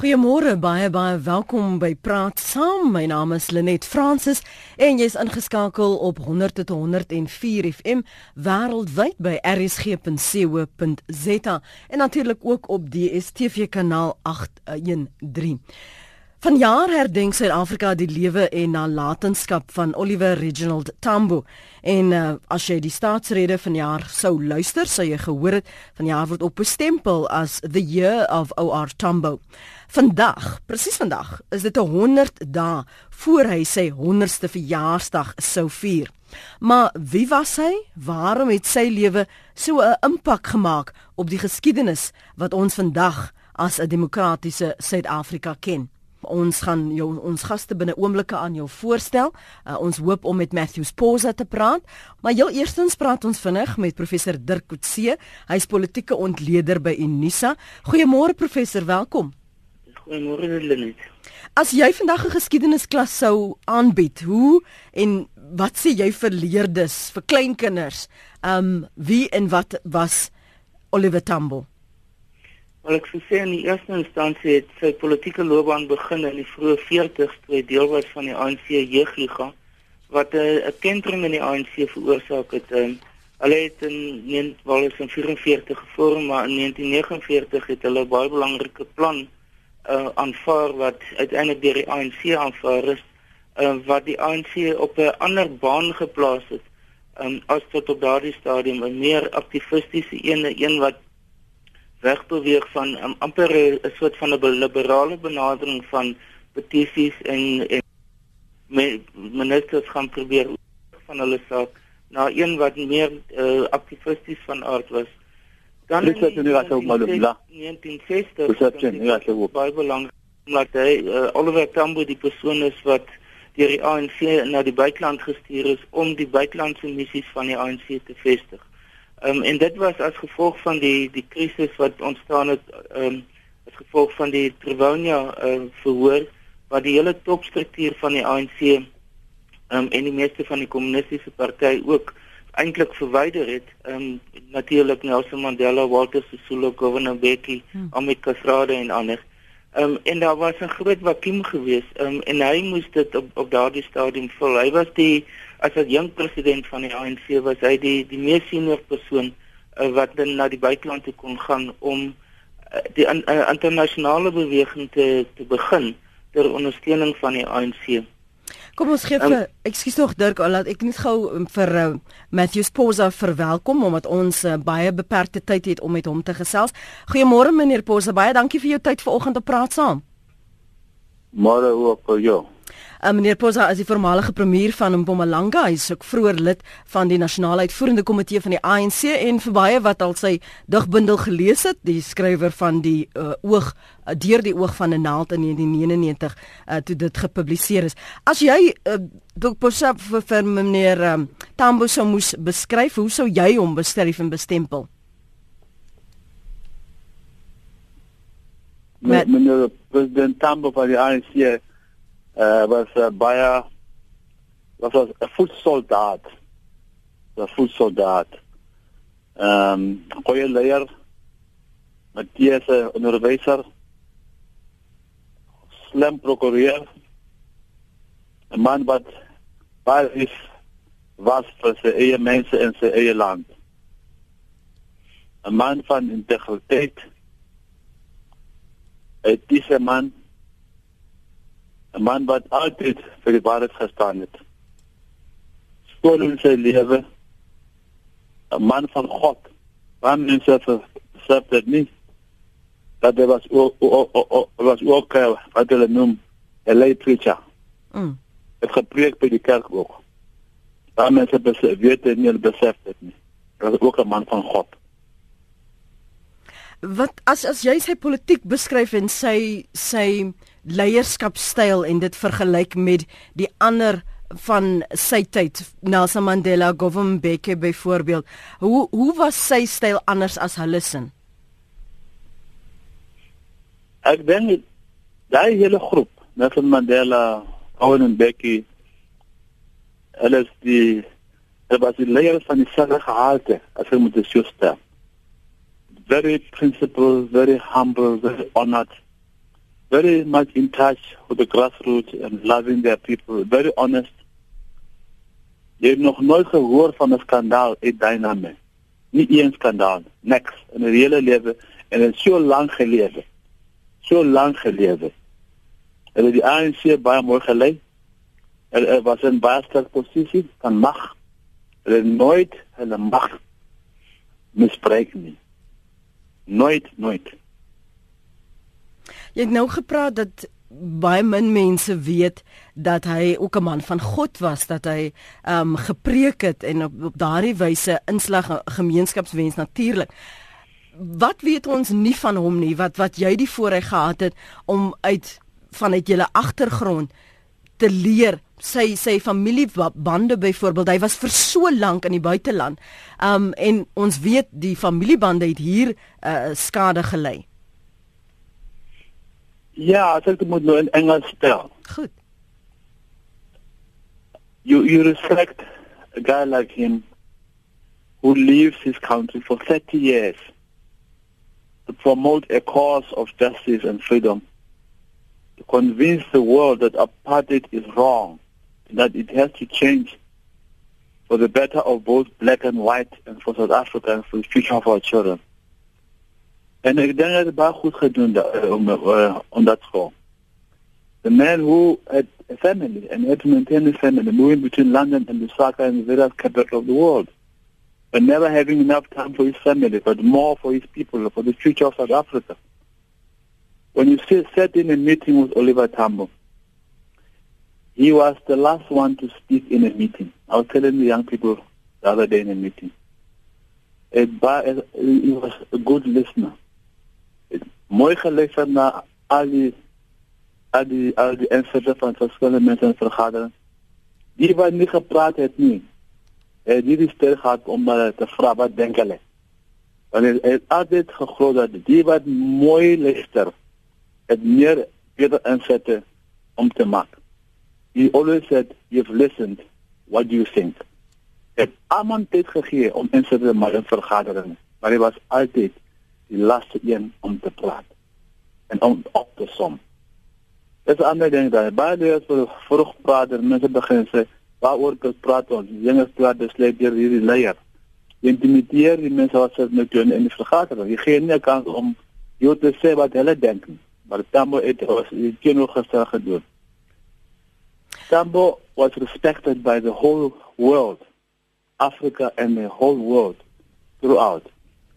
Goeiemôre, baie baie welkom by Praat Saam. My naam is Lenet Fransis en jy's ingeskakel op 100.104 FM wêreldwyd by rsg.co.za en natuurlik ook op DStv kanaal 813. Vanjaar herdenk Suid-Afrika die lewe en nalatenskap van Oliver Reginald Tambo. En uh, as jy die staatsrede vanjaar sou luister, sou jy gehoor het vanjaar word op bestempel as the year of OR Tambo. Vandag, presies vandag, is dit 100 dae voor hy sy 100ste verjaarsdag sou vier. Maar wie was hy? Waarom het sy lewe so 'n impak gemaak op die geskiedenis wat ons vandag as 'n demokratiese Suid-Afrika ken? Ons gaan jou ons gaste binne oomblikke aan jou voorstel. Uh, ons hoop om met Matthew Sposa te praat, maar heel eerstens praat ons vinnig met professor Dirk Coetzee. Hy's politieke ontleder by Unisa. Goeiemôre professor, welkom. Goeiemôre Lenet. As jy vandag 'n geskiedenisklas sou aanbied, hoe en wat sê jy vir leerders, vir kleinkinders? Um wie en wat was Oliver Tambo? Wel ek sou sê in die eerste instansie het sy politieke loopbaan begin in die vroeë 40's toe hy deel was van die ANC jeugliga wat 'n uh, kentering in die ANC veroorsaak het. Um, hulle het in 1944 gevorm maar in 1949 het hulle baie belangrike plan uh, aanvaar wat uiteindelik deur die ANC aanvaar is uh, wat die ANC op 'n ander baan geplaas het. Um, as tot op daardie stadium 'n meer aktivistiese een, een wat wegbeweeg van um, amper 'n soort van 'n liberale benadering van petisies en en ministers gaan probeer van hulle saak na een wat meer uh, aktivisties van aard was. Dan is dit nie reg om maar bla. 1960 is dit nie reg om baie belangrik omdat hy uh, Oliver Tambo die persoon is wat deur die ANC na die buiteland gestuur is om die buitelandse missies van die ANC te vestig. Ehm um, en dit was as gevolg van die die krisis wat ontstaan het ehm um, as gevolg van die Trivonia ehm uh, verhoor wat die hele topstruktuur van die ANC ehm um, en die meeste van die kommunistiese party ook eintlik verwyder het. Ehm um, natuurlik Nelson Mandela, Walter Sisulu, Governor Mbeki, hmm. Amit Kasrade en ander. Ehm um, en daar was 'n groot vakuum geweest. Ehm um, en hy moes dit op op daardie stadium vul. Hy was die as 'n jong president van die ANC was hy die die mees senior persoon uh, wat dan na die buiteland toe kon gaan om uh, die uh, internasionale beweging te te begin ter ondersteuning van die ANC. Kom ons gee vir um, ekskuus tog Dirk, laat ek net gou um, vir uh, Matthew Posa verwelkom omdat ons uh, baie beperkte tyd het om met hom te gesels. Goeiemôre meneer Posa, baie dankie vir jou tyd vanoggend om te praat saam. Môre ook vir jou. Uh, meneer Posa is die voormalige premier van Mpumalanga. Hy is ook vroeër lid van die nasionale uitvoerende komitee van die ANC en vir baie wat al sy digbundel gelees het, die skrywer van die uh, oog uh, deur die oog van 'n naald in 1999 uh, toe dit gepubliseer is. As jy uh, Dr. Posa vir, vir meneer um, Tambo sou moes beskryf, hoe sou jy hom beskryf en bestempel? Met meneer president Tambo van die ANC uh, was uh, baie was 'n voetsoldaat. 'n voetsoldaat. Ehm um, goeie leier Matthias onderwyser slim prokureur 'n man wat baie was vir sy eie mense en sy eie land 'n man van integriteit 'n etiese man 'n man wat altyd vir die waarheid gestaan het. Skoon in sy lewe 'n man van God. Want mense sê dit nie dat hy was ook was ook eh, wat hulle noem 'n lay preacher. Mm. Het gepreek by die kerk ook. Want mense besef weet dit nie, besef dit nie. Hy was ook 'n man van God. Wat as as jy sy politiek beskryf en sy sy leierskapstyl en dit vergelyk met die ander van sy tyd Nelson Mandela, Govan Mbeki byvoorbeeld. Hoe hoe was sy styl anders as hulle se? Ek dink daai hele groep, Nelson Mandela, Govan Mbeki, hulle is die hulle was die leiers van die selfe gehalte as jy moet dit stel. Very principled, very humble, very honored very much in touch with the grassroots and loving their people, very honest. Jy het nog nooit gehoor van 'n skandaal uit Dyname. Nie een skandaal, niks in 'n hele lewe en dit so lank gelewe. So lank gelewe. Hulle die ANC baie mooi gelei. Hulle was in baie sterk posisie van mag. Hulle nooit hulle mag misbruik nie. Nooit, nooit. Jy het nou gepraat dat baie min mense weet dat hy ook 'n man van God was, dat hy ehm um, gepreek het en op, op daardie wyse inslag gemeenskapswens natuurlik. Wat weet ons nie van hom nie wat wat jy die voorreg gehad het om uit vanuit julle agtergrond te leer sy sy familiebande byvoorbeeld hy was vir so lank in die buiteland. Um en ons weet die familiebande het hier uh, skade gelei. Ja, ek dink dit moet nou in Engels stel. Goed. You you respect a guy like him who leaves his country for 30 years to promote a cause of justice and freedom to convince the world that apartheid is wrong that it has to change for the better of both black and white and for South Africa and for the future of our children. En ek dink hy het baie goed gedoen da, uh, om uh, om dat. The man who had a family and had to maintain a family, moving between London and Lusaka and the various capital of the world, but never having enough time for his family, but more for his people, for the future of South Africa. When you sit, sat in a meeting with Oliver Tambo, he was the last one to speak in a meeting. I was telling the young people the other day in a meeting. He was a good listener. Mooi geluister na al die al die al die insette van verskillende mense in vergadering. Die wat nie gepraat het nie. Het nie die stel gehad om hulle te vra wat dink hulle. Want het, het altyd geglo dat die wat mooi luister het meer beter insette om te maak. He always said, you've listened, what do you think? Het almal tyd gegee om in sy maar in vergadering, maar hy was altyd die laaste een om te praat en om op te som. Dit is 'n ander ding daar. Baie leerders vroeg praat en mense begin sê, waaroor kan praat ons? Jonge praat net deur hierdie leier. Jy intimideer die mense wat sit net in die vergadering. Jy gee nie kans om jou te sê wat hulle dink nie. Maar Tambo het was die teenoorgestel gedoen. Tambo was respected by the whole world, Africa and the whole world throughout.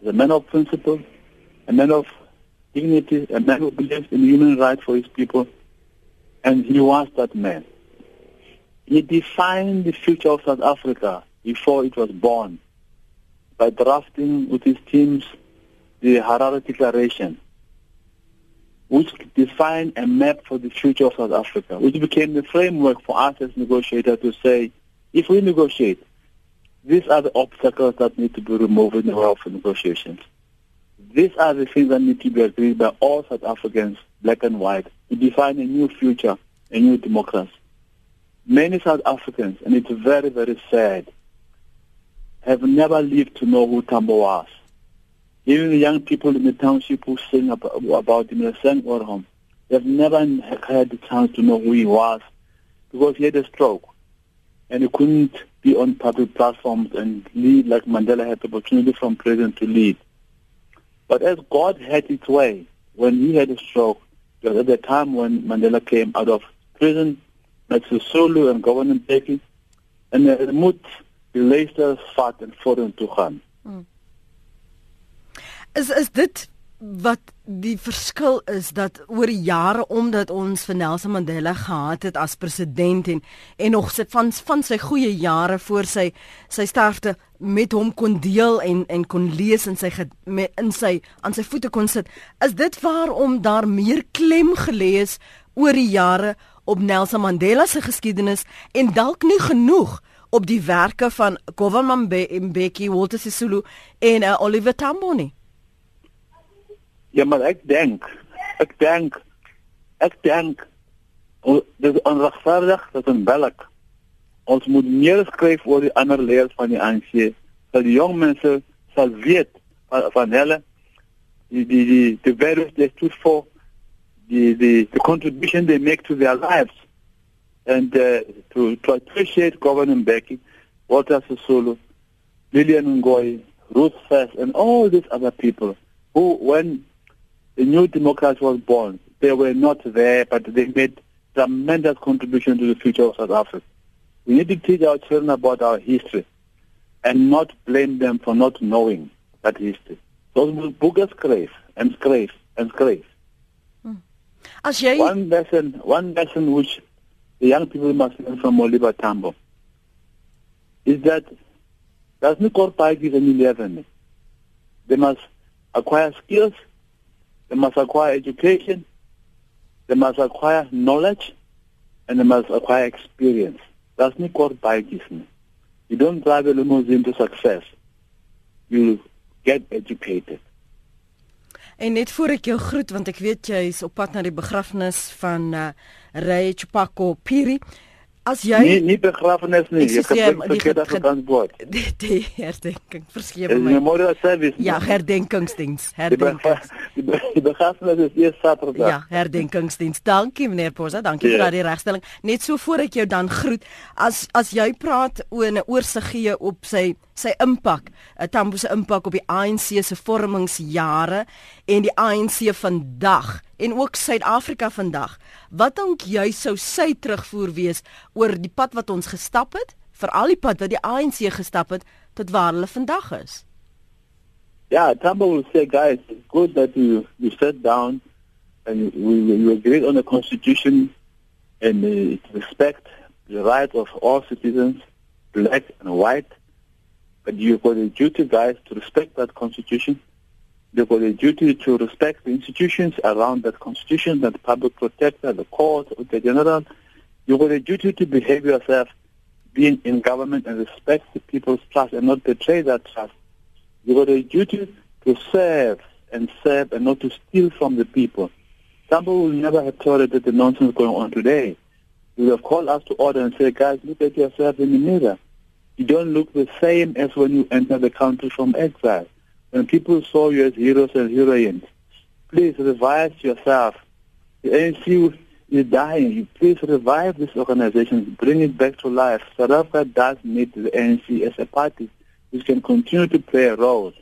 A man of principle, a man of dignity, a man who believes in human rights for his people, and he was that man. He defined the future of South Africa before it was born by drafting with his teams the Harare Declaration, which defined a map for the future of South Africa, which became the framework for us as negotiators to say, if we negotiate, these are the obstacles that need to be removed in the world for negotiations. These are the things that need to be agreed by all South Africans, black and white, to define a new future, a new democracy. Many South Africans, and it's very, very sad, have never lived to know who Tambo was. Even the young people in the township who sing about, him, they sang about him. They've never had the chance to know who he was because he had a stroke and he couldn't be on public platforms and lead like Mandela had the opportunity from prison to lead. But as God had its way, when he had a stroke, was at the time when Mandela came out of prison, met Sisulu and Governor Mbeki, en er moet die leesters vat en vorentoe gaan. Hmm. Is is dit wat die verskil is dat oor die jare omdat ons vir Nelson Mandela gehad het as president en en nog sy van van sy goeie jare voor sy sy sterfte met hom kon deel en en kon lees in sy met in sy aan sy voete kon sit is dit waarom daar meer klem gelees oor die jare op Nelson Mandela se geskiedenis en dalk nie genoeg op die werke van Govan Mbeki, Walter Sisulu en uh, Oliver Tambo nie Ja, maar ek dink, ek dink ek dink dit is onregverdig dat in Belk ons moet meer skryf oor die ander leiers van die ANC. Dat die jong mense sal weet van, van hulle die die die die virus dit toe voor the, the, the contribution they make to their lives and uh, to, to appreciate Governor Mbeki, Walter Sisulu, Lillian Ngoyi, Ruth First, and all these other people who, when the new democracy was born, they were not there, but they made tremendous contribution to the future of South Africa. We need to teach our children about our history and not blame them for not knowing that history. Those us grave and scrape and scrape. As jy one lesson, one lesson which the young people must learn from Oliver Tambo is that there's no core parties in 11. They must acquire skills, they must acquire education, they must acquire knowledge, and they must acquire experience. That's not core parties. You don't drive a limousine to success. You get educated. En net voor ek jou groet want ek weet jy is op pad na die begrafnis van uh, Ray Chupako Piri. As jy nie nie begrafnis nie, jy kan verkeerd dat transport. Die, die herdenking verskeie my. Memorial service. Ja, herdenkingsdiens. Herdenkings. Die, be, die begrafnis is eers Saterdag. Ja, herdenkingsdiens. Dankie meneer Posa, dankie yeah. vir daardie regstelling. Net so voor ek jou dan groet, as as jy praat oor 'n oorsig gee op sy sy impak, 'n Tambo se impak op die ANC se vormingsjare en die ANC vandag en ook Suid-Afrika vandag. Wat dink jy sou sy terugvoer wees oor die pad wat ons gestap het, veral die pad wat die ANC gestap het tot waar hulle vandag is? Ja, yeah, Tambo will say guys, it's good that you you sit down and we we agree on the constitution and uh, respect the right of all citizens, black and white. But you've got a duty, guys, to respect that constitution. Got a duty to respect the institutions around that constitution, that public protector, the court, the general. You've got a duty to behave yourself, being in government and respect the people's trust and not betray that trust. You've got a duty to serve and serve and not to steal from the people. Somebody will never have tolerated the nonsense going on today. You have called us to order and say, guys, look at yourself in the mirror you don't look the same as when you enter the country from exile. When people saw you as heroes and heroines, please revive yourself. The ANC is dying. Please revive this organization, bring it back to life. South Africa does need the ANC as a party which can continue to play a role.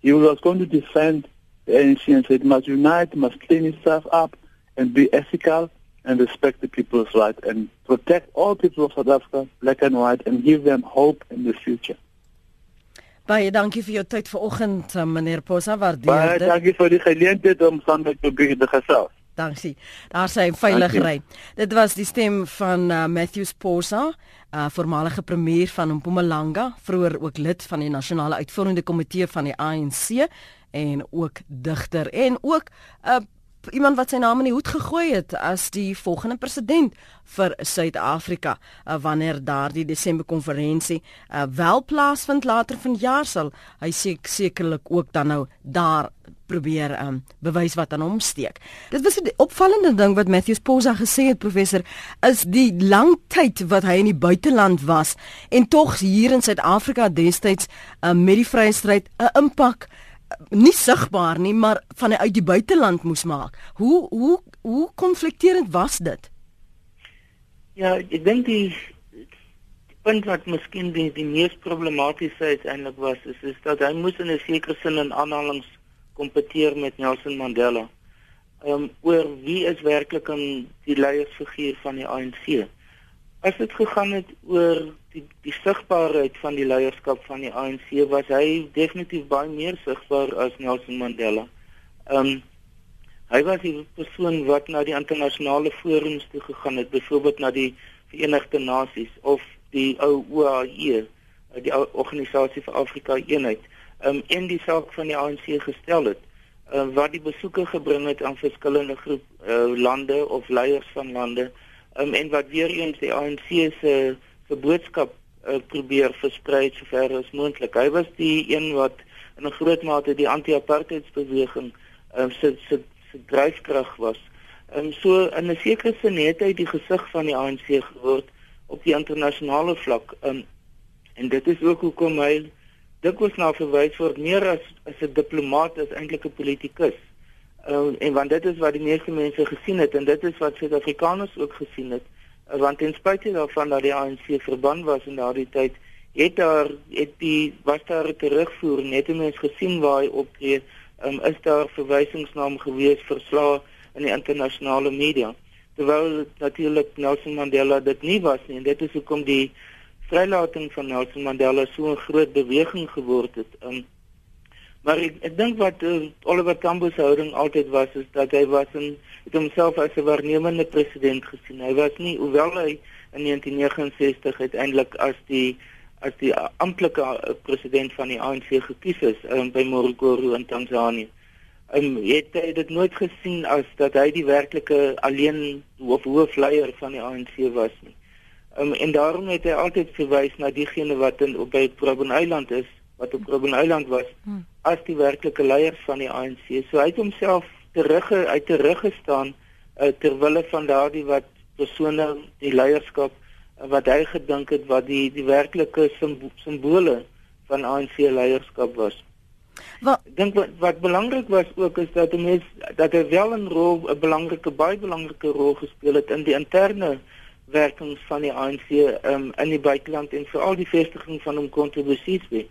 He was going to defend the ANC and said it must unite, must clean itself up and be ethical and respect the people's rights and protect all people of South Africa, black and white, and give them hope in the future. Baie dankie vir jou tyd vanoggend, eh, meneer Posa, waardeer dit. Baie dankie vir die geleentheid om saam met jou te gesels. Dankie. Daar sê veilig ry. Dit was die stem van uh, Matthews Posa, 'n uh, eh, voormalige premier van Mpumalanga, vroeër ook lid van die nasionale uitvoerende komitee van die ANC en ook digter en ook 'n uh, iemand wat sy naam in die hoed gegooi het as die volgende president vir Suid-Afrika uh, wanneer daardie Desember konferensie uh, wel plaasvind later vanjaar sal hy sek sekerlik ook dan nou daar probeer um, bewys wat aan hom steek. Dit was 'n opvallende ding wat Matthews Posa gesê het professor is die lang tyd wat hy in die buiteland was en tog hier in Suid-Afrika destyds uh, met die vryheidsstryd 'n impak nie sigbaar nie, maar van uit die buiteland moes maak. Hoe hoe hoe konflikterend was dit? Ja, ek dink die, die punt wat miskien die, die mees problematiese uiteindelik was is is dat hy moes in 'n sekere sin in aanhalings kompeteer met Nelson Mandela. Ehm um, oor wie is werklik 'n die leiersfiguur van die ANC? As dit gegaan het oor die die sigbaarheid van die leierskap van die ANC, was hy definitief baie meer sigbaar as Nelson Mandela. Ehm um, hy was die persoon wat na die internasionale forums toe gegaan het, byvoorbeeld na die Verenigde Nasies of die ou OAE, die Organisasie vir Afrika Eenheid, ehm um, en die saak van die ANC gestel het. Ehm uh, wat die besoeke gebring het aan verskillende groep uh, lande of leiers van lande um, en wat weer eens die ANC se se boodskap uh, probeer versprei so ver as moontlik. Hy was die een wat in 'n groot mate die anti-apartheidsbeweging um, se se se dryfkrag was. En um, so in 'n sekere sin het hy die gesig van die ANC geword op die internasionale vlak. Um, en dit is ook hoekom hy dikwels na verwys word meer as as 'n diplomaat as eintlik 'n politikus. Uh, en want dit is wat die meeste mense gesien het en dit is wat Suid-Afrikaners ook gesien het. Uh, want ten spyte daarvan dat die ANC verbân was in daardie tyd, het daar het die was daar terugvoer net om mens gesien waar hy optree, um, is daar verwysingsnaam gewees vir slae in die internasionale media. Terwyl natuurlik Nelson Mandela dit nie was nie en dit is hoekom die vrylating van Nelson Mandela so 'n groot beweging geword het. Um, Maar ek ek dink wat uh, Oliver Tambo se houding altyd was is dat hy was in het homself as 'n waarnemende president gesien. Hy was nie hoewel hy in 1969 uiteindelik as die as die amptelike uh, president van die ANC gekies is um, by Morogoro in Tanzanië. Um, het hy dit nooit gesien as dat hy die werklike alleen hoof hoofleier van die ANC was nie. Um, en daarom het hy altyd verwys na diegene wat in op by Robben Island is wat op Robben Island was hmm. as die werklike leiers van die ANC. So hy het homself terug uit terug gestaan uh, ter wille van daardie wat persone die leierskap uh, wat hy gedink het wat die die werklike simbole van ANC leierskap was. Wat dink wat, wat belangrik was ook is dat mense dat hy wel 'n rol 'n belangrike baie belangrike rol gespeel het in die interne werkings van die ANC um, in die buiteland en veral die vestiging van hom kontribusies by.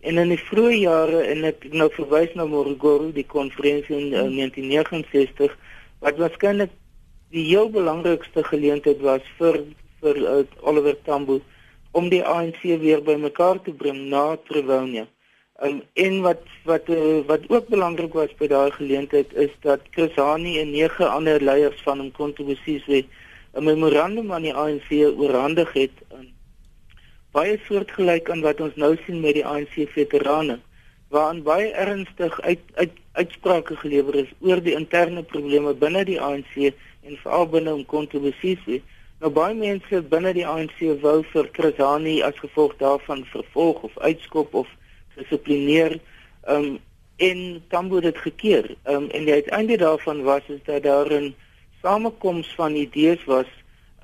En in die vroeë jare en ek nou verwys na Morogoro die konferensie in uh, 1969 wat waarskynlik die heel belangrikste geleentheid was vir vir uh, Oliver Tambo om die ANC weer bymekaar te bring na Trevounia. Um, en wat wat uh, wat ook belangrik was by daai geleentheid is dat Chris Hani en nege ander leiers van hom kontribusies het 'n memorandum aan die ANC oorhandig het aan baie soortgelyk aan wat ons nou sien met die ANC veterane waarin baie ernstig uit, uit uitsprake gelewer is oor die interne probleme binne die ANC en veral binne om kontribusies. Nou baie mense binne die ANC wou vir Krisani as gevolg daarvan vervolg of uitskop of dissiplineer um en Tambo het dit gekeer. Um en die uiteinde daarvan was is dat daar 'n samekoms van idees was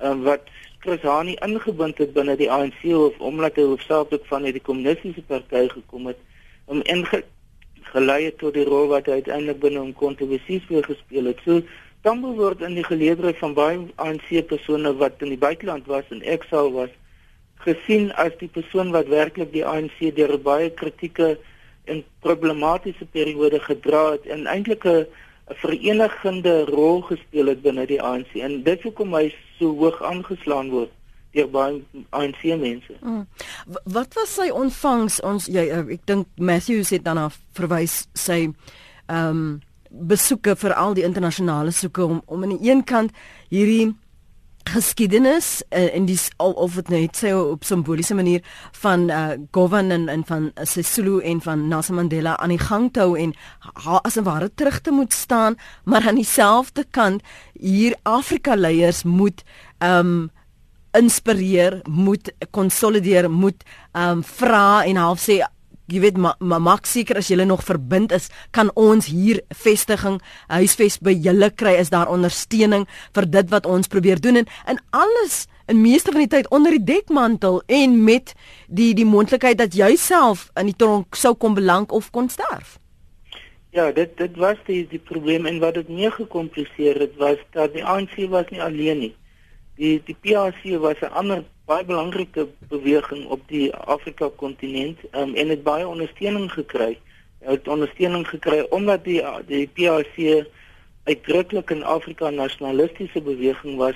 um, wat Chris Hani ingebind het binne die ANC of omdat hy hoofsaaklik van die kommunistiese party gekom het om inge gelei het tot die rol wat hy uiteindelik binne hom kontribusies weer gespeel het. So Tambo word in die geleedere van baie ANC persone wat in die buiteland was en exile was gesien as die persoon wat werklik die ANC deur baie kritieke en problematiese periode gedra het en eintlik 'n 'n verenigende rol gespeel het binne die ANC en dit hoekom hy so hoog aangeslaan word deur baie ANC mense. Mm. Wat was sy ontvangs ons jy eh, ek dink Matthew het dan verwys sy ehm um, besoeke vir al die internasionale soeke om om aan die een kant hierdie geskiedenis uh, en dis al of dit net sê op simboliese manier van uh, Govan en, en van Sisulu en van Nelson Mandela aan die gang te hou en ha, as 'n ware terug te moet staan maar aan dieselfde kant hier Afrika leiers moet um inspireer moet konsolideer moet um vra en half sê jy weet maar ma, maak seker as jy nog verbind is, kan ons hier vestiging huisves by julle kry is daar ondersteuning vir dit wat ons probeer doen en in alles in meeste van die tyd onder die dekmantel en met die die moontlikheid dat jy self in die tronk sou kom beland of kon sterf. Ja, dit dit was die die probleem en wat dit meer gekompliseer het was dat die ANC was nie alleen nie. Die die PAC was 'n ander baie belangrike beweging op die Afrika kontinent um, en het baie ondersteuning gekry. Het ondersteuning gekry omdat die die PAC uitdruklik 'n Afrika nasionalistiese beweging was.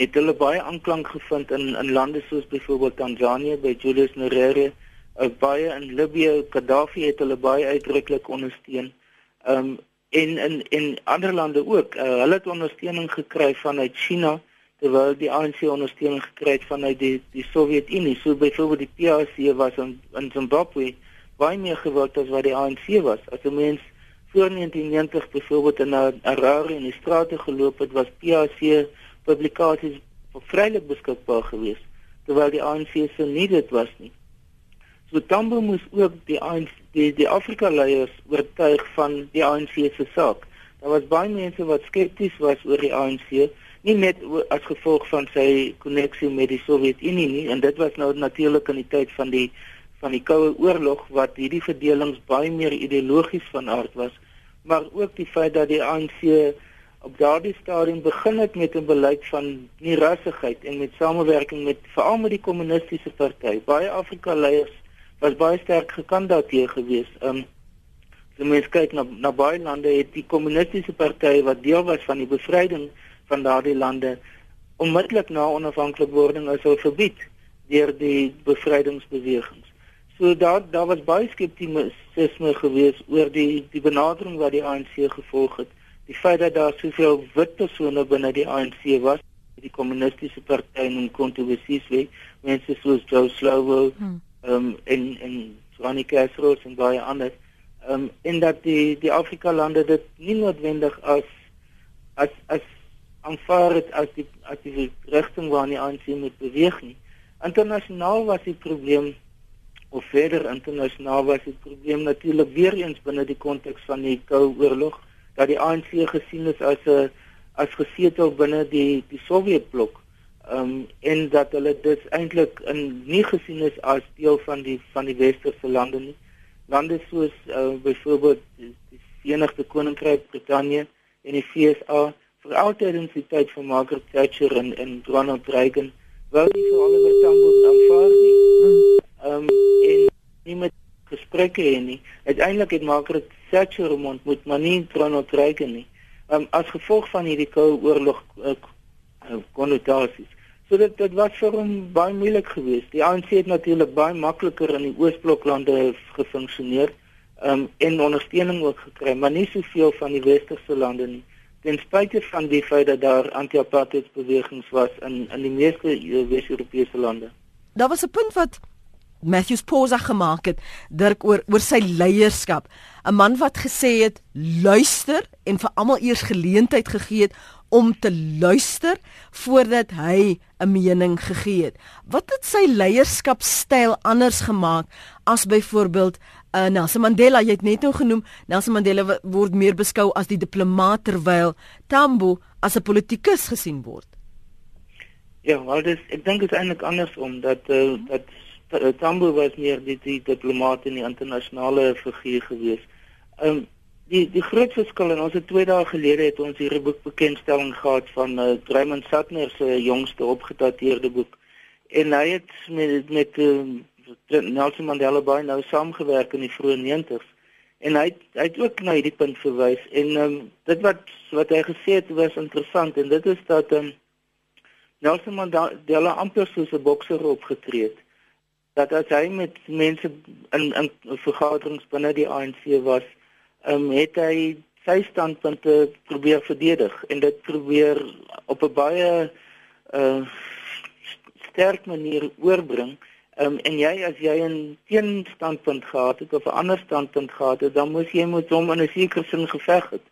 Het hulle baie aanklank gevind in in lande soos byvoorbeeld Tanzanië by Julius Nyerere, uh, baie in Libië, Gaddafi het hulle baie uitdruklik ondersteun. Um en in in ander lande ook. Uh, hulle het ondersteuning gekry vanuit China terwyl die ANC ondersteuning gekry het vanuit die die Sowjetunie. So byvoorbeeld die PAC was in in Zimbabwe baie meer gewild as wat die ANC was. As 'n mens voor 1990 byvoorbeeld in Harare in die strate geloop het, was PAC publikasies vrylik beskikbaar geweest terwyl die ANC se nie dit was nie. So Tambo moes ook die ANC die die Afrika leiers oortuig van die ANC se saak. Daar was baie mense wat skepties was oor die ANC nie net as gevolg van sy koneksie met die Sowjetunie nie en dit was nou natuurlik in die tyd van die van die koue oorlog wat hierdie verdelings baie meer ideologies van aard was maar ook die feit dat die ANC op daardie stadium begin het met 'n beleid van nie rassigheid en met samewerking met veral met die kommunistiese party. Baie Afrika leiers was baie sterk gekant daarteë gewees. Um as mens kyk na na baie lande het die kommunistiese party wat deel was van die bevryding van daardie lande onmiddellik na onafhanklikwording as verbied deur die bevrydingsbewegings. So daar daar was baie skeptisisme gewees oor die die benadering wat die ANC gevolg het die feit dat daar soveel wit persone binne die ANC was, die kommunistiese party en kontroversies wie mense soos Joe Slovo, hmm. um, en en Ronnie Castro en baie ander, um, en dat die die Afrika lande dit nie noodwendig as as as aanvaar het as die as die rigting waarna die ANC moet beweeg nie. Internasionaal was die probleem of verder internasionaal was die probleem natuurlik weer eens binne die konteks van die Koue Oorlog dat die ANC gesien is as 'n as gesetel binne die die Sowjetblok. Ehm um, en dat hulle dit eintlik in nie gesien is as deel van die van die westerse lande nie. Lande soos uh, byvoorbeeld die, Verenigde Koninkryk, Brittanje en die VSA vir altyd in die tyd van Margaret Thatcher en en Ronald Reagan wou nie vir Oliver Tambo aanvaar nie. Ehm um, en nie met gesprekke hê nie. Uiteindelik het Margaret Thatcher ontmoet, maar nie Ronald Reagan nie. Um, as gevolg van hierdie koue oorlog uh, konnotasies. So dit dit was vir hom baie moeilik geweest. Die ANC het natuurlik baie makliker in die Oosbloklande gefunksioneer um, en ondersteuning ook gekry, maar nie soveel van die westerse lande nie. Ten spyte van die feit dat daar anti-apartheidsbewegings was in in die meeste Wes-Europese lande. Daar was 'n punt wat Matthews Posa gemaak het Dirk oor oor sy leierskap. 'n Man wat gesê het luister en vir almal eers geleentheid gegee het om te luister voordat hy 'n mening gegee het. Wat het sy leierskapstyl anders gemaak as byvoorbeeld uh, Nelson Mandela, jy het net nou genoem, Nelson Mandela word meer beskou as die diplomaat terwyl Tambo as 'n politikus gesien word. Ja, maar dis ek dink dit is eintlik andersom dat uh, dat Eh, Tambo was meer die, die diplomaat in die internasionale figuur gewees. Ehm um, die die groot verskil en ons het 2 dae gelede het ons hierdie boek bekendstelling gehad van uh, Raymond Sattner se jongste opgedateerde boek. En hy het met met uh, Nelson Mandela baie nou saamgewerk in die vroeë 90s. En hy hy het ook na hierdie punt verwys en um, dit wat wat hy gesê het was interessant en dit is dat um, Nelson Mandela amper soos 'n bokser opgetree het dat as hy met mense in in vergaderings binne die ANC was, um, het hy sy standpunte probeer verdedig en dit probeer op 'n baie uh sterk manier oorbring. Um, en jy as jy 'n teenstandpunt gehad het of 'n ander standpunt gehad het, dan moes jy met hom in 'n sekere sin geveg het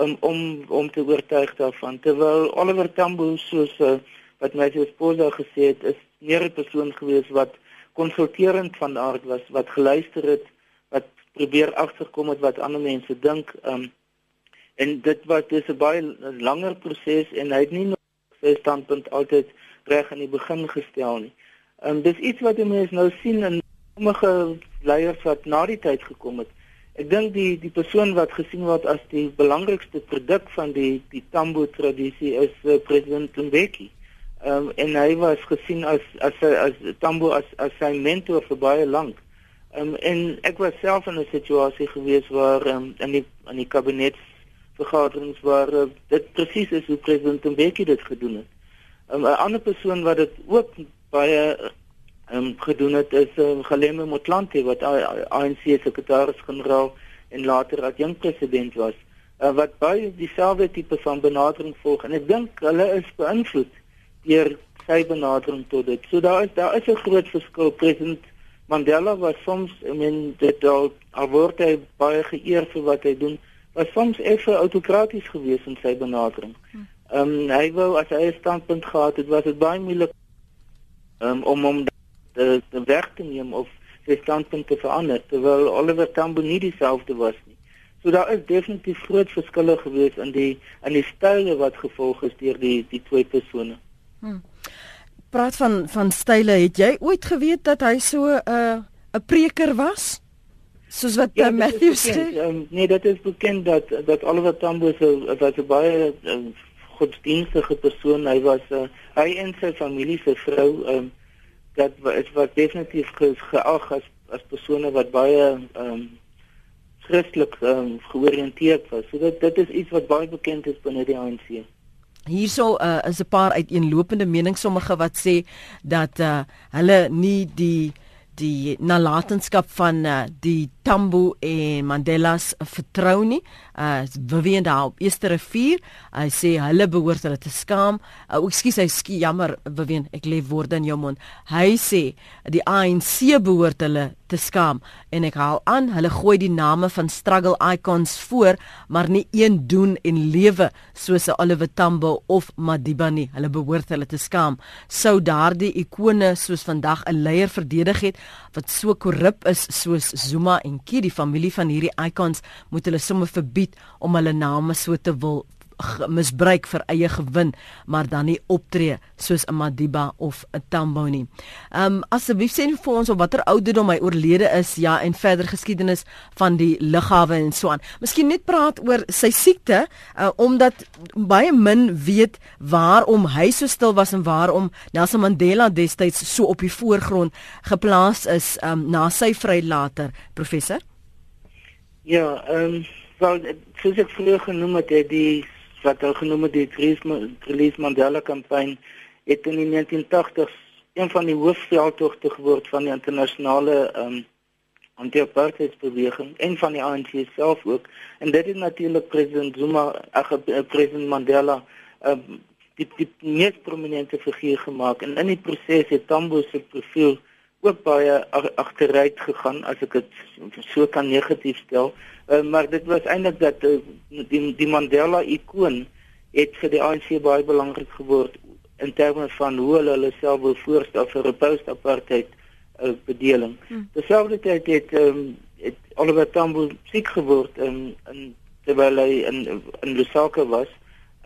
um, om om te oortuig daarvan. Terwyl Oliver Tambo soos uh, wat my gespoorde gesê het, is meer 'n persoon gewees wat konsulterend van aard was wat geluister het wat probeer agterkom met wat ander mense dink um, en dit was dis 'n baie langer proses en hy het nie sy standpunt altyd reg in die begin gestel nie. Um, dis iets wat mense nou sien in sommige leiers wat na die tyd gekom het. Ek dink die die persoon wat gesien word as die belangrikste produk van die die Tambo tradisie is uh, president Mbeki. Um, en hy was gesien as as as Tambo as as sy mentor vir baie lank. Um, en ek was self in 'n situasie gewees waar um, in die in die kabinetsvergaderings waar uh, dit presies is hoe president Mbeki dit gedoen het. Um, 'n um, ander persoon wat dit ook baie um, gedoen het is um, Galeme Motlanthe wat ANC sekretaris-generaal en later as jong president was. Uh, wat baie dieselfde tipe van benadering volg en ek dink hulle is beïnvloed deur sy benadering tot dit. So daar is daar is 'n groot verskil. President Mandela was soms, I mean, dit al word hy baie geëer vir wat hy doen, was soms effe autokraties geweest in sy benadering. Hm. Ehm um, hy wou as hy 'n standpunt gehad het, was dit baie moeilik um, om hom te te weg te neem of sy standpunt te verander terwyl Oliver Tambo nie dieselfde was nie. So daar is definitief groot verskille geweest in die in die style wat gevolg is deur die die twee persone. Hmm. Praat van van style, het jy ooit geweet dat hy so 'n uh, 'n preker was? soos wat ja, Matthew sê. Um, nee, dit is bekend dat dat Oliver Tambo so wat 'n baie um, godsdienstige persoon, hy was uh, hy en sy familie se vrou um, dat is wat definitief ge, geag as as persone wat baie ehm um, Christelik um, georiënteerd was. So dit dit is iets wat baie bekend is binne die ANC. Hierso uh, is 'n paar uiteenlopende menings sommige wat sê dat uh, hulle nie die die nalatenskap van uh, die Tambo en Mandela's vertrou nie. Uh Vivian daar op Eerste Rivier, hy sê hulle behoort hulle te skaam. Uh, ekskuus, hy skie jammer Vivian, ek lê woorde in jou mond. Hy sê die ANC behoort hulle te skaam en ek haal aan, hulle gooi die name van struggle icons voor, maar nie een doen en lewe soos Oliver Tambo of Madiba nie. Hulle behoort hulle te skaam. Sou daardie ikone soos vandag 'n leier verdedig het wat so korrup is soos Zuma en Kie, die familie van hierdie icons, moet hulle sommer verbied om hulle name so te wil misbruik vir eie gewin, maar dan nie optree soos 'n Madiba of 'n Tambo nie. Um asseblief sê vir ons op watter ouderdom hy oorlede is, ja, en verder geskiedenis van die lughawe en so aan. Miskien net praat oor sy siekte, uh, omdat baie min weet waarom hy so stil was en waarom Nelson Mandela destyds so op die voorgrond geplaas is um na sy vrylater, professor. Ja, ehm um, wel soos ek vroeër genoem het, het die wat hulle genoem het die Release Mandela kampanje het in die 1980s een van die hoofveldtogte geword van die internasionale um, anti-apartheidsbeweging en van die ANC self ook. En dit het natuurlik president Zuma ag eh, president Mandela um, die die mees prominente figuur gemaak en in die proses het Tambo se profiel ook baie agteruit gegaan as ek dit so kan negatief stel Uh, maar dit was eintlik dat uh, die die Mandela ikoon het vir die ANC baie belangrik geword in terme van hoe hulle hulle self wil voorstel vir 'n post-apartheid uh, bedeling. Hmm. Terselfdertyd het um, het Oliver Tambo siek geword in in terwyl hy in in Lusaka was.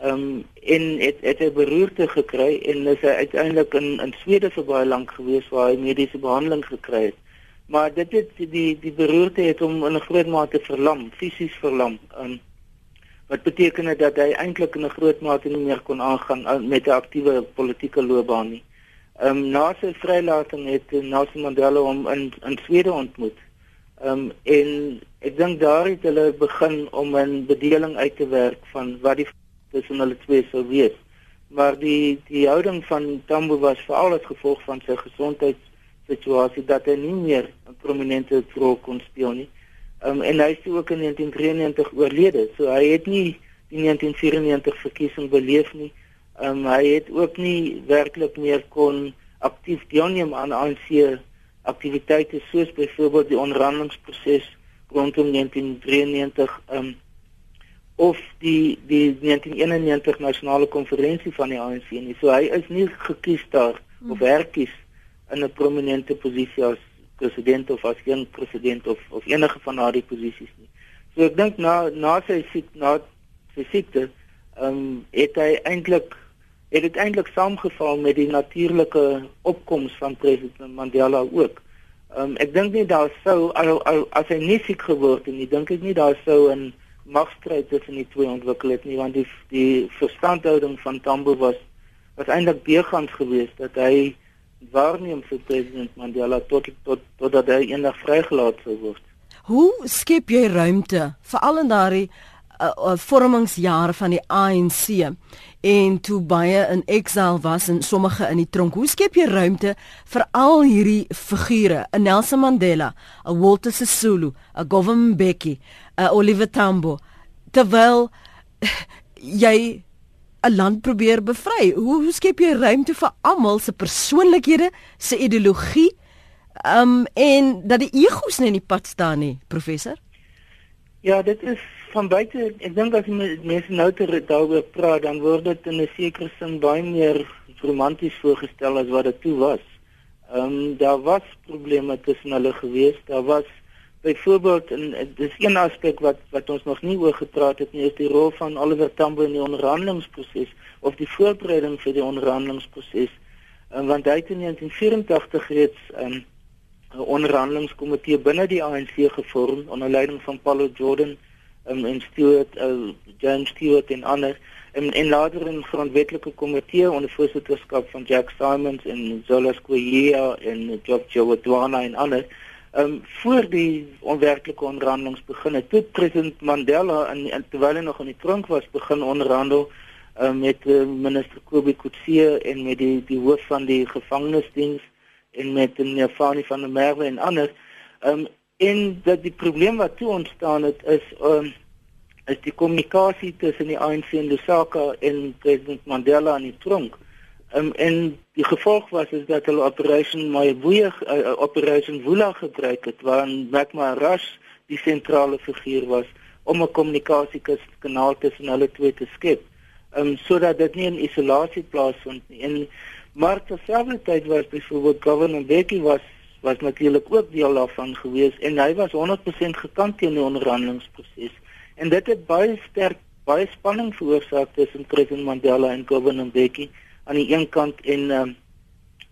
Ehm um, en het het 'n beroerte gekry en is hy uiteindelik in in Swede vir baie lank gewees waar hy mediese behandeling gekry het maar dit het die die beroerte het hom in 'n groot mate verlam, fisies verlam. Um, wat beteken dat hy eintlik in 'n groot mate nie meer kon aangaan uh, met 'n aktiewe politieke loopbaan nie. Ehm um, na sy vrylating het Nelson Mandela hom in in Swede ontmoet. Ehm um, en ek dink daar het hulle begin om 'n bedeling uit te werk van wat die tussen hulle twee sou wees. Maar die die houding van Tambo was veral as gevolg van sy gesondheids situasie dat hy nie meer 'n prominente rol kon speel nie. Um, en hy is ook in 1993 oorlede. So hy het nie die 1994 verkiesing beleef nie. Um, hy het ook nie werklik meer kon aktief deelneem aan ANC aktiwiteite soos byvoorbeeld die onderhandelingsproses rondom 1993 um, of die die 1991 nasionale konferensie van die ANC nie. So hy is nie gekies daar hmm. of herkies in 'n prominente posisie as president of as een president of of enige van daardie posisies nie. So ek dink na na sy siek na sy siekte, ehm um, het hy eintlik het dit eintlik saamgeval met die natuurlike opkoms van president Mandela ook. Ehm um, ek dink nie daar sou al, al, as hy nie siek geword het nie, dink ek nie daar sou 'n magstryd tussen die twee ontwikkel het nie want die die verstandhouding van Tambo was was eintlik beegans geweest dat hy waarneem vir president Mandela tot tot totdat hy eendag vrygelaat sou word. Hoe skep jy ruimte veral in daardie uh, uh, vormingsjare van die ANC en toe baie in exile was en sommige in die tronk. Hoe skep jy ruimte vir al hierdie figure, 'n Nelson Mandela, 'n Walter Sisulu, 'n Govan Mbeki, 'n Oliver Tambo terwyl jy 'n land probeer bevry. Hoe, hoe skep jy ruimte vir almal se persoonlikhede, se ideologie, um en dat die egos nie in die pad staan nie, professor? Ja, dit is van buite. Ek dink as mense nou ter daaroor praat, dan word dit in 'n sekere sin baie meer romanties voorgestel as wat dit toe was. Um daar was probleme tussen hulle gewees. Daar was byvoorbeeld en dis een aspek wat wat ons nog nie oor gepraat het nie is die rol van Oliver Tambo in die onderhandelingsproses of die voorbereiding vir die onderhandelingsproses um, want hy het in 1984 reeds um, 'n onderhandelingskomitee binne die ANC gevorm onder leiding van Paulo Jordan um, en Stuart uh, James Stewart en ander en en later 'n grondwetlike komitee onder voorsitterskap van Jack Simons en Zola Squia en Job Jowadwana en ander um, voor die onwerklike onderhandelinge begin het. Toe president Mandela en, en terwyl hy nog in die tronk was begin onderhandel um, met uh, minister Kobie Kutsie en met die die hoof van die gevangenisdiens en met meneer Fani van der Merwe en ander um, en dat die probleem wat toe ontstaan het is um, is die kommunikasie tussen die ANC en Lusaka en president Mandela in die tronk Um, en die gevolg was is dat hulle operation my woe uh, operation woela gebruik het waarin Magma Rush die sentrale figuur was om 'n kommunikasiekanaal tussen hulle twee te skep. Um sodat dit nie in isolasie plaasvind nie. En maar terselfdertyd was byvoorbeeld Governor Mbeki was was natuurlik ook deel daarvan gewees en hy was 100% gekant teen die onderhandelingsproses. En dit het baie sterk baie spanning veroorsaak tussen President Mandela en Governor Mbeki aan die een kant en um,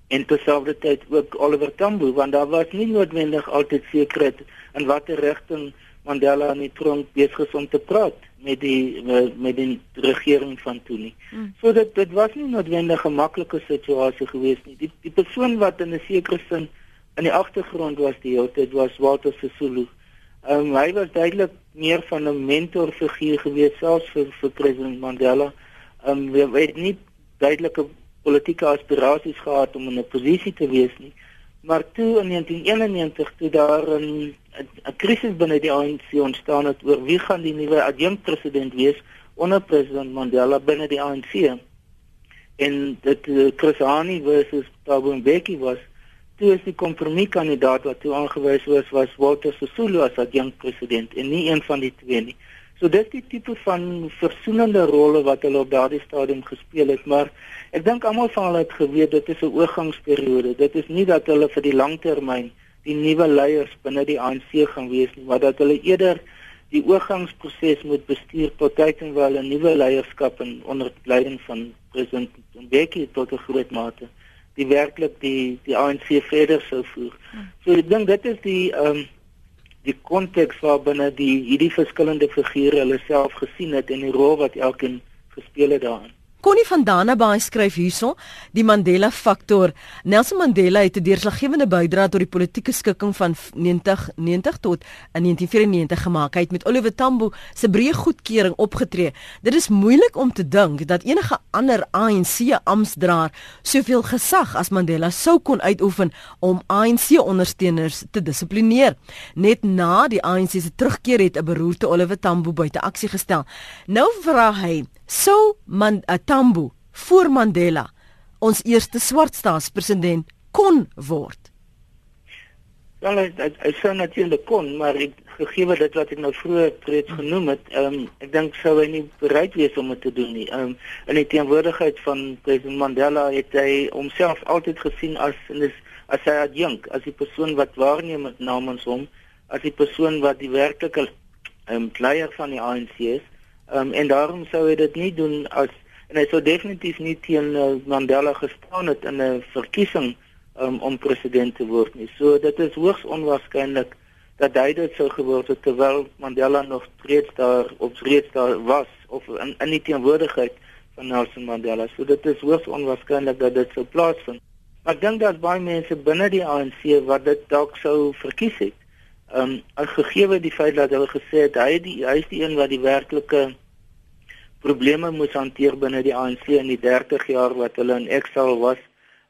en terselfdertyd ook Oliver Tambo want daar was nie noodwendig altyd sekerheid in watter rigting Mandela aan die tronk besig is om te praat met die met die regering van toe nie. Mm. So dit dit was nie noodwendig 'n maklike situasie gewees nie. Die die persoon wat in 'n sekere sin in die agtergrond was die hele tyd was Walter Sisulu. Um, hy was duidelik meer van 'n mentorfiguur gewees selfs vir vir president Mandela. Um, weet nie duidelike politieke aspirasies gehad om in 'n posisie te wees nie. Maar toe in 1991 toe daar 'n 'n krisis binne die ANC ontstaan het oor wie gaan die nuwe adjunkpresident wees onder president Mandela binne die ANC. En dit uh, Chris Hani versus Thabo Mbeki was toe is die kompromiekandidaat wat toe aangewys was was Walter Sisulu as adjunkpresident en nie een van die twee nie. So dis die tipe van versoenende rolle wat hulle op daardie stadium gespeel het, maar ek dink almal van hulle het geweet dit is 'n oorgangsperiode. Dit is nie dat hulle vir die langtermyn die nuwe leiers binne die ANC gaan wees nie, maar dat hulle eerder die oorgangsproses moet bestuur tot tyd en wel 'n nuwe leierskap in onder leiding van president Mbeki tot 'n groot mate die werklik die die ANC verder sou voer. So ek dink dit is die ehm um, die konteks waarbinne die hierdie verskillende figure hulle self gesien het en die rol wat elkeen gespeel het daarin. Connie van Dannebaai skryf hierso: Die Mandela faktor. Nelson Mandela het 'n deurslaggewende bydrae tot die politieke skikking van 1990 tot in 1994 gemaak. Hy het met Oliver Tambo se breë goedkeuring opgetree. Dit is moeilik om te dink dat enige ander ANC amptdraer soveel gesag as Mandela sou kon uitoefen om ANC ondersteuners te dissiplineer. Net na die ANC se terugkeer het 'n beroerte Oliver Tambo buite aksie gestel. Nou vra hy sou man Tambo voor Mandela ons eerste swartstaatspresident kon word. Wel hy, hy sou natuurlik kon, maar ek gegee dit wat ek nou vroeër reeds genoem het, ehm um, ek dink sou hy nie bereid wees om dit te doen nie. Ehm um, in die teenwoordigheid van president Mandela het hy homself altyd gesien as en is as hy adjunk, as die persoon wat waarneem namens hom, as die persoon wat die werklike ehm um, leier van die ANC is Um, en daarom sou hy dit nie doen as en hy sou definitief nie teen uh, Mandela gestaan het in 'n verkiesing um, om president te word nie. So dit is hoogs onwaarskynlik dat hy dit sou geword het terwyl Mandela nog steeds daar op reeds daar was of in in die teenwoordigheid van Nelson Mandela. So dit is hoogs onwaarskynlik dat dit sou plaasvind. Maar ek dink daar's baie mense binne die ANC wat dit dalk sou verkies het. Ehm um, gegee die feit dat hulle gesê het hy die hy is die een wat die werklike probleme moes hanteer binne die ANC in die 30 jaar wat hulle in exile was,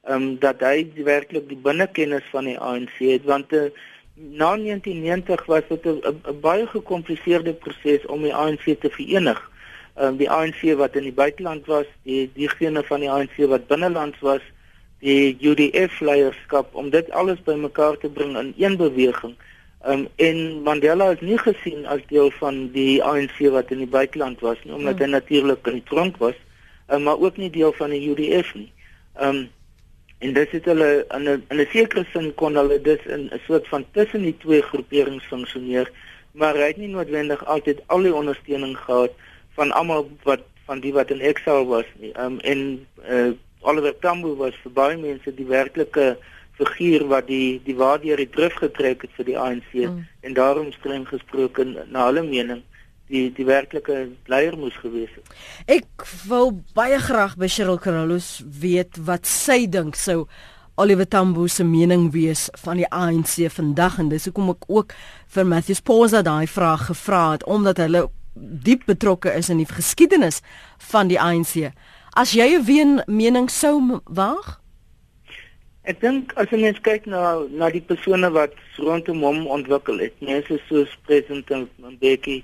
ehm um, dat hy werklik die binnekennis van die ANC het want uh, na 1990 was dit 'n baie gekompliseerde proses om die ANC te verenig. Ehm um, die ANC wat in die buiteland was, die diegene van die ANC wat binnelands was, die UDF leierskap om dit alles bymekaar te bring in een beweging. Um, en Mandela is nie gesien as deel van die ANC wat in die buiteland was nie omdat hmm. hy natuurlik in die tronk was, um, maar ook nie deel van die UDF nie. Um en dit het hulle in 'n in 'n sekere sin kon hulle dit in 'n soort van tussen die twee groeperings funksioneer, maar hy het nie noodwendig altyd al die ondersteuning gehad van almal wat van die wat in exile was nie. Um en uh, Oliver Tambo was vir baie mense die werklike figuur wat die die waardeur die drif getrek het vir die ANC mm. en daarom streng gesproke na hulle mening die die werklike leier moes gewees het. Ek wil baie graag by Cheryl Carolus weet wat sy dink sou Oliver Tambo se mening wees van die ANC vandag en dis hoekom ek ook vir Matthew Sposa daai vraag gevra het omdat hulle diep betrokke is in die geskiedenis van die ANC. As jy 'n mening sou waag? Ek dink as jy mens kyk na na die persone wat rondom hom ontwikkel het, mense soos president Mbeki,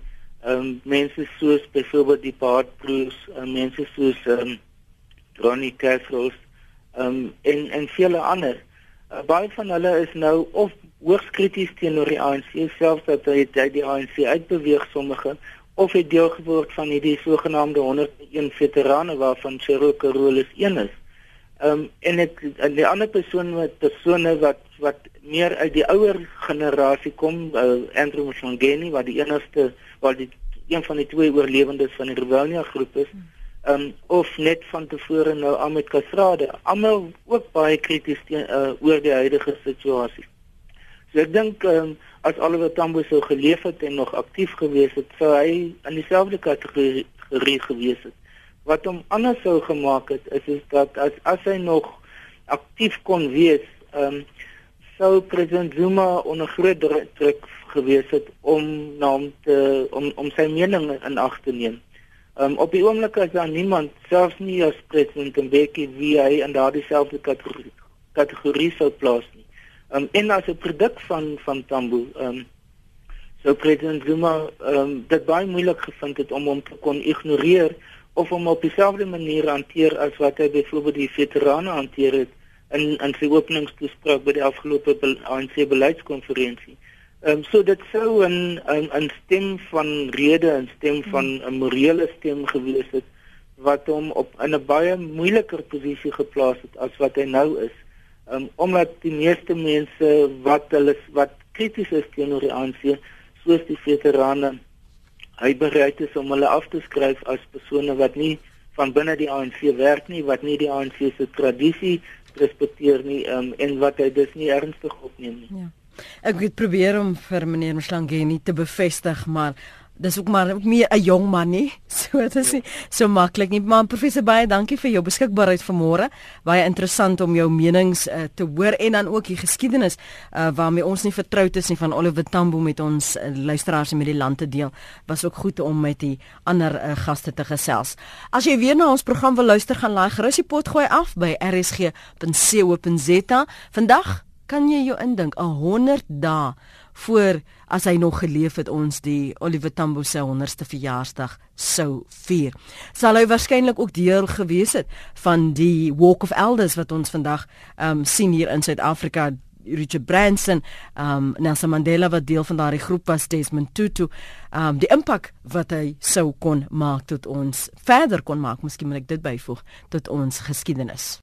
ehm um, mense soos byvoorbeeld die Bart Bruce, um, mense soos ehm um, Ronnie Castles, ehm um, en en vele ander. Uh, baie van hulle is nou of hoogs krities teenoor die ANC selfs dat hy die ANC uitbeweeg sommige of het deel geword van hierdie sogenaamde 101 veterane waarvan Cheryl Carolus een is. Ehm um, en ek en die ander persoon wat persone wat wat meer uit die ouer generasie kom, uh, Andrew Mshangeni wat die enigste wat die een van die twee oorlewendes van die Rebellia groep is. Ehm um, of net van tevore nou Ahmed Kasrade, almal ook baie krities teen uh, oor die huidige situasie. So ek dink ehm um, as Oliver Tambo sou geleef het en nog aktief gewees het, sou hy in dieselfde kategorie gewees het wat hom anders sou gemaak het is is dat as as hy nog aktief kon wees, ehm um, sou president Zuma onder groot druk gewees het om na hom te om om sy mening in ag te neem. Ehm um, op die oomblik is daar niemand selfs nie as president Mbeki wie hy in daardie selfde kategorie kategorie sou plaas nie. Ehm um, en as 'n produk van van Tambo ehm um, sou president Zuma ehm um, dit baie moeilik gevind het om hom te kon ignoreer of hom op dieselfde manier hanteer as wat hy byvoorbeeld die veterane hanteer het in in sy openingstoespraak by die afgelope ANC beleidskonferensie. Ehm um, so dit sou 'n 'n 'n stem van rede en stem van 'n morele stem gewees het wat hom op in 'n baie moeiliker posisie geplaas het as wat hy nou is. Ehm um, omdat die meeste mense wat hulle wat krities is teenoor die ANC soos die veterane hy bereid is om hulle af te skryf as persone wat nie van binne die ANC werk nie, wat nie die ANC se tradisie respekteer nie um, en wat hy dus nie ernstig opneem nie. Ja. Ek het probeer om vir meneer Mslangeni te bevestig, maar dis ook maar ook meer 'n jong man nie. So dit is nie so maklik nie. Maar professor baie dankie vir jou beskikbaarheid vanmôre. Baie interessant om jou menings uh, te hoor en dan ook die geskiedenis uh, waarmee ons nie vertroud is nie van Oliver Tambo met ons uh, luisteraars en met die land te deel. Was ook goed om met die ander uh, gaste te gesels. As jy weer na ons program wil luister, gaan laai gerus die pot gooi af by rsg.co.za. Vandag kan jy jou indink 'n 100 dae voor as hy nog geleef het ons die Oliver Tambo se 100ste verjaarsdag sou vier. Sal hy waarskynlik ook deel gewees het van die Walk of Elders wat ons vandag ehm um, sien hier in Suid-Afrika Richard Branson, um Nelson Mandela wat deel van daardie groep was, Desmond Tutu, um die impak wat hy sou kon maak tot ons verder kon maak, miskien moet ek dit byvoeg tot ons geskiedenis.